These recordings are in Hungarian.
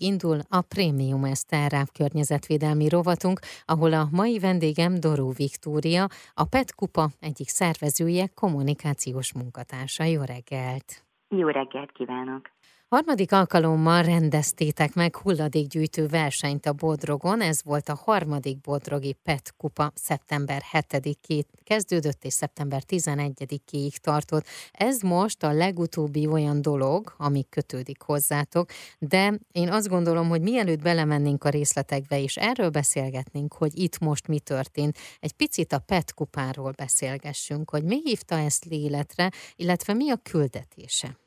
Indul a Prémium Eszterráv környezetvédelmi rovatunk, ahol a mai vendégem Doró Viktória, a PET Kupa egyik szervezője, kommunikációs munkatársa. Jó reggelt! Jó reggelt kívánok! Harmadik alkalommal rendeztétek meg hulladékgyűjtő versenyt a Bodrogon, ez volt a harmadik Bodrogi PET kupa szeptember 7-ét kezdődött és szeptember 11-ig tartott. Ez most a legutóbbi olyan dolog, ami kötődik hozzátok, de én azt gondolom, hogy mielőtt belemennénk a részletekbe és erről beszélgetnénk, hogy itt most mi történt, egy picit a PET kupáról beszélgessünk, hogy mi hívta ezt léletre, illetve mi a küldetése.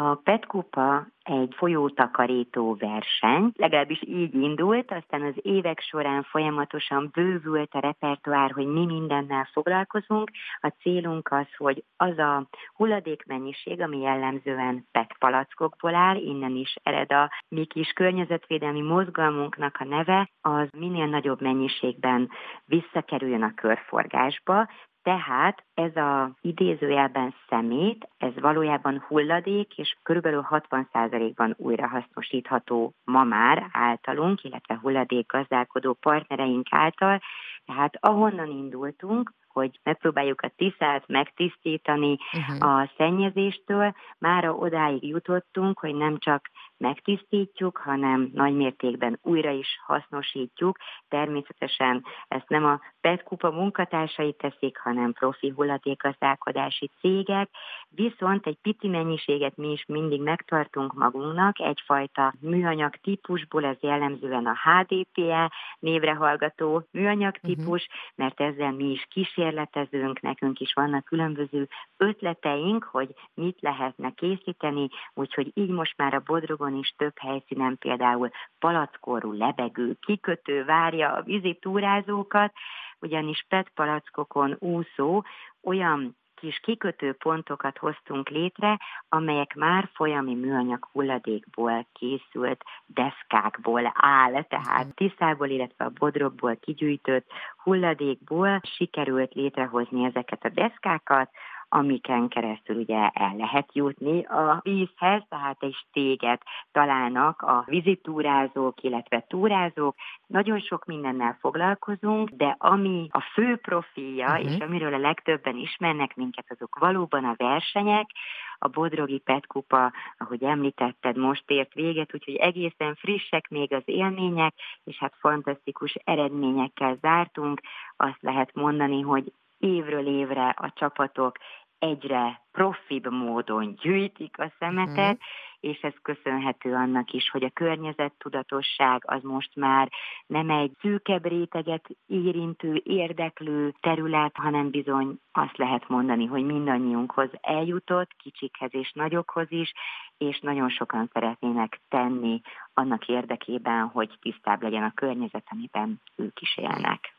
A Petkupa egy folyótakarító verseny, legalábbis így indult, aztán az évek során folyamatosan bővült a repertoár, hogy mi mindennel foglalkozunk. A célunk az, hogy az a hulladékmennyiség, ami jellemzően PET palackokból áll, innen is ered a mi kis környezetvédelmi mozgalmunknak a neve, az minél nagyobb mennyiségben visszakerüljön a körforgásba, tehát ez a idézőjelben szemét, ez valójában hulladék, és körülbelül 60%-ban újrahasznosítható ma már általunk, illetve hulladék gazdálkodó partnereink által. Tehát ahonnan indultunk, hogy megpróbáljuk a tisztát megtisztítani uh-huh. a szennyezéstől, mára odáig jutottunk, hogy nem csak megtisztítjuk, hanem nagymértékben újra is hasznosítjuk. Természetesen ezt nem a PET-kupa munkatársai teszik, hanem profi hulladékgazdálkodási cégek, viszont egy pici mennyiséget mi is mindig megtartunk magunknak, egyfajta műanyag típusból, ez jellemzően a HDPE névre hallgató műanyag mhm. típus, uh-huh. mert ezzel mi is kísérletezünk, nekünk is vannak különböző ötleteink, hogy mit lehetne készíteni, úgyhogy így most már a Bodrogon Balaton is több helyszínen például palackorú lebegő kikötő várja a vízi túrázókat, ugyanis PET palackokon úszó olyan kis kikötő pontokat hoztunk létre, amelyek már folyami műanyag hulladékból készült deszkákból áll, tehát tiszából, illetve a bodrogból kigyűjtött hulladékból sikerült létrehozni ezeket a deszkákat, amiken keresztül ugye el lehet jutni a vízhez, tehát egy stéget találnak a vizitúrázók, illetve túrázók. Nagyon sok mindennel foglalkozunk, de ami a fő profilja, uh-huh. és amiről a legtöbben ismernek minket, azok valóban a versenyek, a Bodrogi Petkupa, ahogy említetted, most ért véget, úgyhogy egészen frissek még az élmények, és hát fantasztikus eredményekkel zártunk. Azt lehet mondani, hogy évről évre a csapatok egyre profibb módon gyűjtik a szemetet, uh-huh. és ez köszönhető annak is, hogy a környezettudatosság az most már nem egy szűkebb réteget érintő, érdeklő terület, hanem bizony azt lehet mondani, hogy mindannyiunkhoz eljutott, kicsikhez és nagyokhoz is, és nagyon sokan szeretnének tenni annak érdekében, hogy tisztább legyen a környezet, amiben ők is élnek.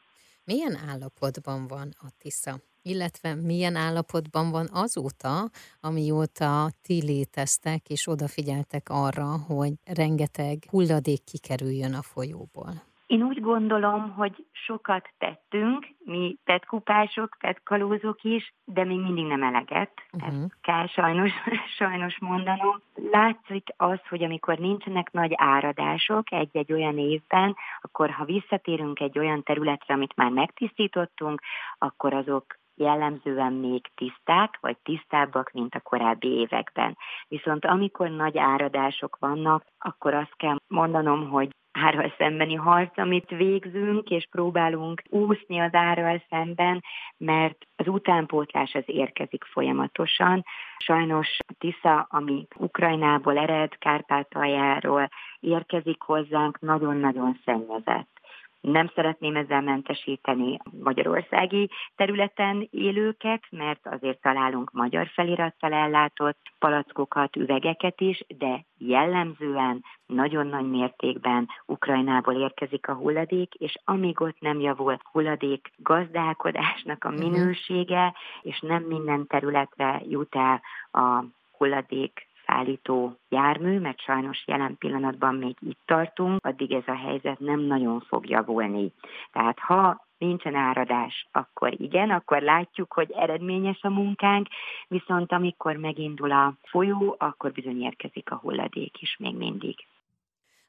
Milyen állapotban van a Tisza? illetve milyen állapotban van azóta, amióta ti léteztek, és odafigyeltek arra, hogy rengeteg hulladék kikerüljön a folyóból? Én úgy gondolom, hogy sokat tettünk, mi petkupások, petkalózok is, de még mindig nem eleget. Uh-huh. Ezt kell sajnos, sajnos mondanom. Látszik az, hogy amikor nincsenek nagy áradások egy-egy olyan évben, akkor ha visszatérünk egy olyan területre, amit már megtisztítottunk, akkor azok jellemzően még tiszták, vagy tisztábbak, mint a korábbi években. Viszont amikor nagy áradások vannak, akkor azt kell mondanom, hogy árral szembeni harc, amit végzünk, és próbálunk úszni az árral szemben, mert az utánpótlás az érkezik folyamatosan. Sajnos Tisza, ami Ukrajnából ered, Kárpátaljáról érkezik hozzánk, nagyon-nagyon szennyezett. Nem szeretném ezzel mentesíteni magyarországi területen élőket, mert azért találunk magyar felirattal ellátott palackokat, üvegeket is, de jellemzően nagyon nagy mértékben Ukrajnából érkezik a hulladék, és amíg ott nem javul hulladék gazdálkodásnak a mhm. minősége, és nem minden területre jut el a hulladék szállító jármű, mert sajnos jelen pillanatban még itt tartunk, addig ez a helyzet nem nagyon fog javulni. Tehát ha nincsen áradás, akkor igen, akkor látjuk, hogy eredményes a munkánk, viszont amikor megindul a folyó, akkor bizony érkezik a hulladék is még mindig.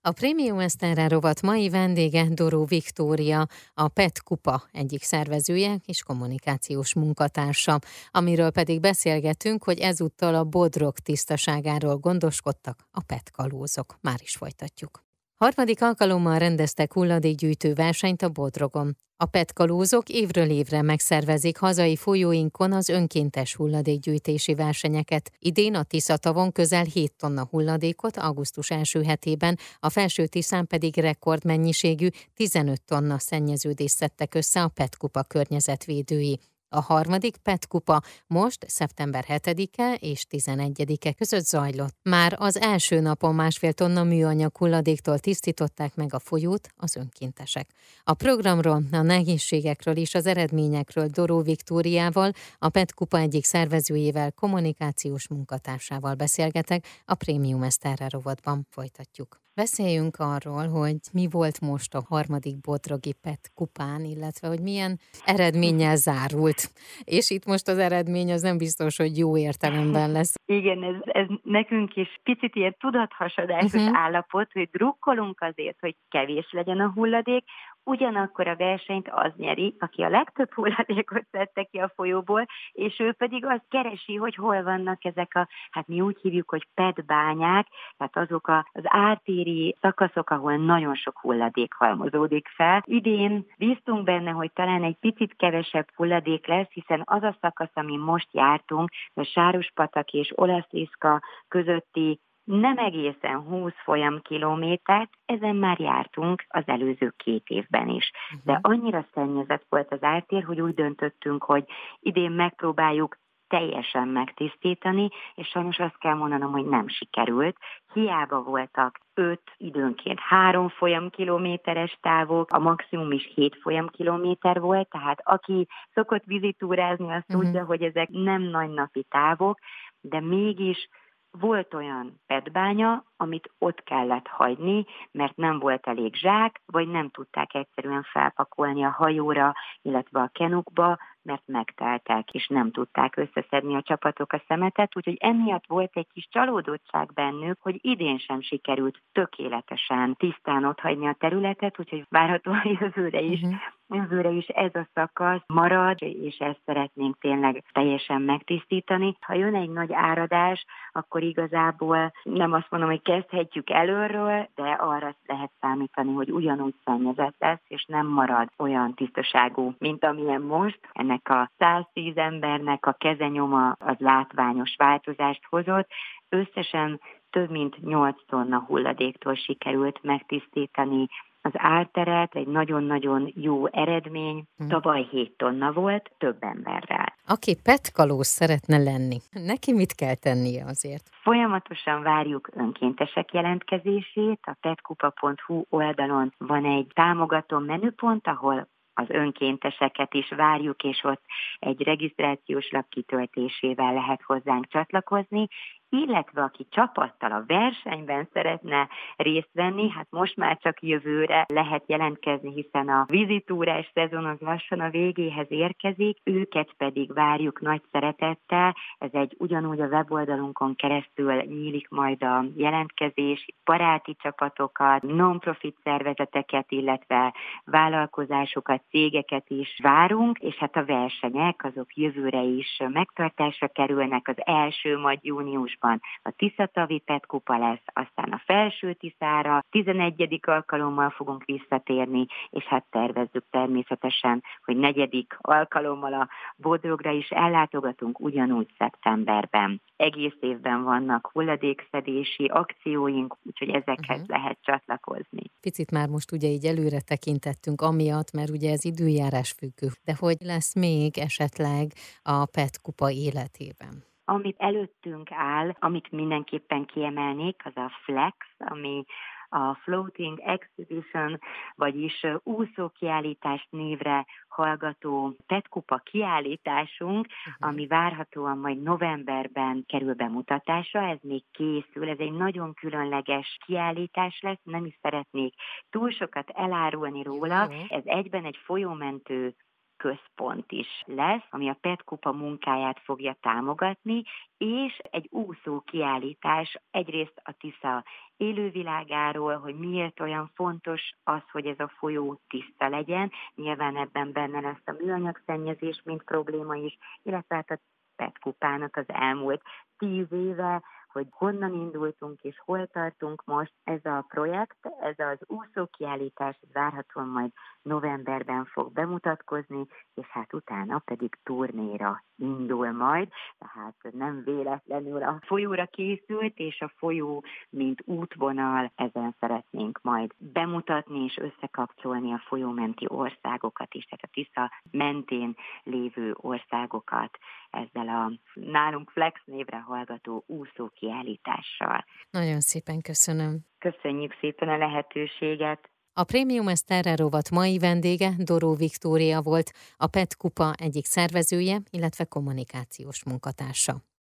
A Premium Eszterrel rovat mai vendége Doró Viktória, a PET Kupa egyik szervezője és kommunikációs munkatársa, amiről pedig beszélgetünk, hogy ezúttal a bodrog tisztaságáról gondoskodtak a PET kalózok. Már is folytatjuk. Harmadik alkalommal rendeztek hulladékgyűjtő versenyt a Bodrogon. A petkalózok évről évre megszervezik hazai folyóinkon az önkéntes hulladékgyűjtési versenyeket. Idén a Tisza-tavon közel 7 tonna hulladékot augusztus első hetében, a felső Tiszán pedig rekordmennyiségű 15 tonna szennyeződést szedtek össze a Petkupa környezetvédői. A harmadik PET kupa most szeptember 7-e és 11-e között zajlott. Már az első napon másfél tonna műanyag hulladéktól tisztították meg a folyót az önkéntesek. A programról, a nehézségekről és az eredményekről Doró Viktóriával, a PET kupa egyik szervezőjével, kommunikációs munkatársával beszélgetek, a Prémium Eszterre rovatban folytatjuk. Beszéljünk arról, hogy mi volt most a harmadik Bodrogi PET kupán, illetve hogy milyen eredménnyel zárult. És itt most az eredmény az nem biztos, hogy jó értelemben lesz. Igen, ez, ez nekünk is picit ilyen tudathasadásos uh-huh. állapot, hogy drukkolunk azért, hogy kevés legyen a hulladék, ugyanakkor a versenyt az nyeri, aki a legtöbb hulladékot szedte ki a folyóból, és ő pedig azt keresi, hogy hol vannak ezek a, hát mi úgy hívjuk, hogy pedbányák, tehát azok az ártéri szakaszok, ahol nagyon sok hulladék halmozódik fel. Idén bíztunk benne, hogy talán egy picit kevesebb hulladék lesz, hiszen az a szakasz, ami most jártunk, a Sárospatak és Olaszliszka közötti nem egészen 20 folyam kilométert, ezen már jártunk az előző két évben is. Uh-huh. De annyira szennyezett volt az ártér, hogy úgy döntöttünk, hogy idén megpróbáljuk teljesen megtisztítani, és sajnos azt kell mondanom, hogy nem sikerült. Hiába voltak öt, időnként három folyam kilométeres távok, a maximum is hét folyam kilométer volt, tehát aki szokott vizitúrázni, azt uh-huh. tudja, hogy ezek nem nagy napi távok, de mégis volt olyan petbánya, amit ott kellett hagyni, mert nem volt elég zsák, vagy nem tudták egyszerűen felpakolni a hajóra, illetve a kenukba, mert megteltek, és nem tudták összeszedni a csapatok a szemetet, úgyhogy emiatt volt egy kis csalódottság bennük, hogy idén sem sikerült tökéletesen tisztán ott hagyni a területet, úgyhogy várhatóan jövőre is uh-huh jövőre is ez a szakasz marad, és ezt szeretnénk tényleg teljesen megtisztítani. Ha jön egy nagy áradás, akkor igazából nem azt mondom, hogy kezdhetjük előről, de arra lehet számítani, hogy ugyanúgy szennyezett lesz, és nem marad olyan tisztaságú, mint amilyen most. Ennek a 110 embernek a kezenyoma az látványos változást hozott. Összesen több mint 8 tonna hulladéktól sikerült megtisztítani az álteret, egy nagyon-nagyon jó eredmény. Hm. Tavaly 7 tonna volt, több emberrel. Aki petkalós szeretne lenni, neki mit kell tennie azért? Folyamatosan várjuk önkéntesek jelentkezését. A petkupa.hu oldalon van egy támogató menüpont, ahol az önkénteseket is várjuk, és ott egy regisztrációs lap kitöltésével lehet hozzánk csatlakozni, illetve aki csapattal a versenyben szeretne részt venni, hát most már csak jövőre lehet jelentkezni, hiszen a vizitúrás szezon az lassan a végéhez érkezik, őket pedig várjuk nagy szeretettel, ez egy ugyanúgy a weboldalunkon keresztül nyílik majd a jelentkezés, baráti csapatokat, non-profit szervezeteket, illetve vállalkozásokat, cégeket is várunk, és hát a versenyek azok jövőre is megtartásra kerülnek, az első majd június júniusban a Tiszatavi Petkupa lesz, aztán a Felső Tiszára 11. alkalommal fogunk visszatérni, és hát tervezzük természetesen, hogy negyedik alkalommal a Bodrogra is ellátogatunk ugyanúgy szeptemberben. Egész évben vannak hulladékszedési akcióink, úgyhogy ezekhez uh-huh. lehet csatlakozni. Picit már most ugye így előre tekintettünk amiatt, mert ugye ez időjárás függő, de hogy lesz még esetleg a PET kupa életében? Amit előttünk áll, amit mindenképpen kiemelnék, az a Flex, ami a Floating Exhibition, vagyis úszókiállítás névre hallgató petkupa kiállításunk, uh-huh. ami várhatóan majd novemberben kerül bemutatásra, ez még készül, ez egy nagyon különleges kiállítás lesz, nem is szeretnék túl sokat elárulni róla, ez egyben egy folyómentő központ is lesz, ami a PET kupa munkáját fogja támogatni, és egy úszó kiállítás egyrészt a Tisza élővilágáról, hogy miért olyan fontos az, hogy ez a folyó tiszta legyen. Nyilván ebben benne lesz a műanyagszennyezés, mint probléma is, illetve hát a PET kupának az elmúlt tíz éve hogy honnan indultunk és hol tartunk most. Ez a projekt, ez az úszókiállítás várhatóan majd novemberben fog bemutatkozni, és hát utána pedig turnéra indul majd, tehát nem véletlenül a folyóra készült, és a folyó, mint útvonal, ezen szeretnénk majd bemutatni és összekapcsolni a folyómenti országokat is, tehát a Tisza mentén lévő országokat ezzel a nálunk Flex névre hallgató úszó kiállítással. Nagyon szépen köszönöm. Köszönjük szépen a lehetőséget. A Premium Eszterre rovat mai vendége Doró Viktória volt, a PET Kupa egyik szervezője, illetve kommunikációs munkatársa.